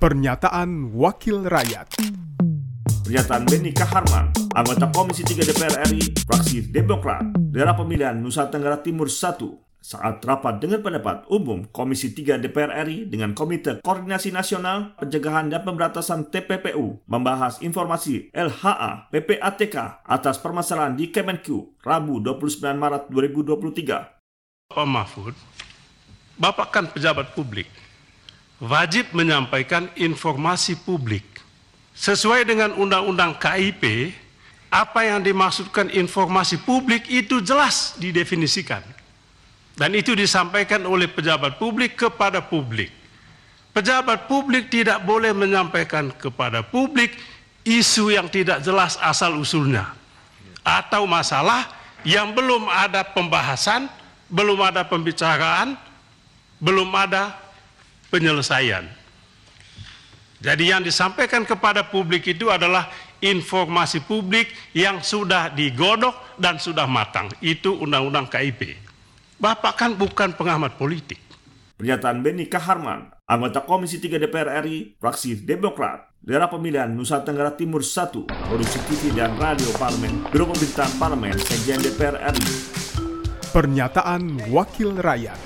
Pernyataan Wakil Rakyat Pernyataan Beni Kaharman, anggota Komisi 3 DPR RI, fraksi Demokrat, daerah pemilihan Nusa Tenggara Timur 1, saat rapat dengan pendapat umum Komisi 3 DPR RI dengan Komite Koordinasi Nasional Pencegahan dan Pemberantasan TPPU membahas informasi LHA PPATK atas permasalahan di Kemenku Rabu 29 Maret 2023. Pak Mahfud, Bapak kan pejabat publik, wajib menyampaikan informasi publik. Sesuai dengan Undang-Undang KIP, apa yang dimaksudkan informasi publik itu jelas didefinisikan. Dan itu disampaikan oleh pejabat publik kepada publik. Pejabat publik tidak boleh menyampaikan kepada publik isu yang tidak jelas asal-usulnya. Atau masalah yang belum ada pembahasan, belum ada pembicaraan, belum ada penyelesaian. Jadi yang disampaikan kepada publik itu adalah informasi publik yang sudah digodok dan sudah matang. Itu Undang-Undang KIP. Bapak kan bukan pengamat politik. Pernyataan Beni Kaharman, anggota Komisi 3 DPR RI, fraksi Demokrat, daerah pemilihan Nusa Tenggara Timur 1, produksi TV dan radio parlemen, Biro Pemerintahan Parlemen, Sekjen DPR RI. Pernyataan Wakil Rakyat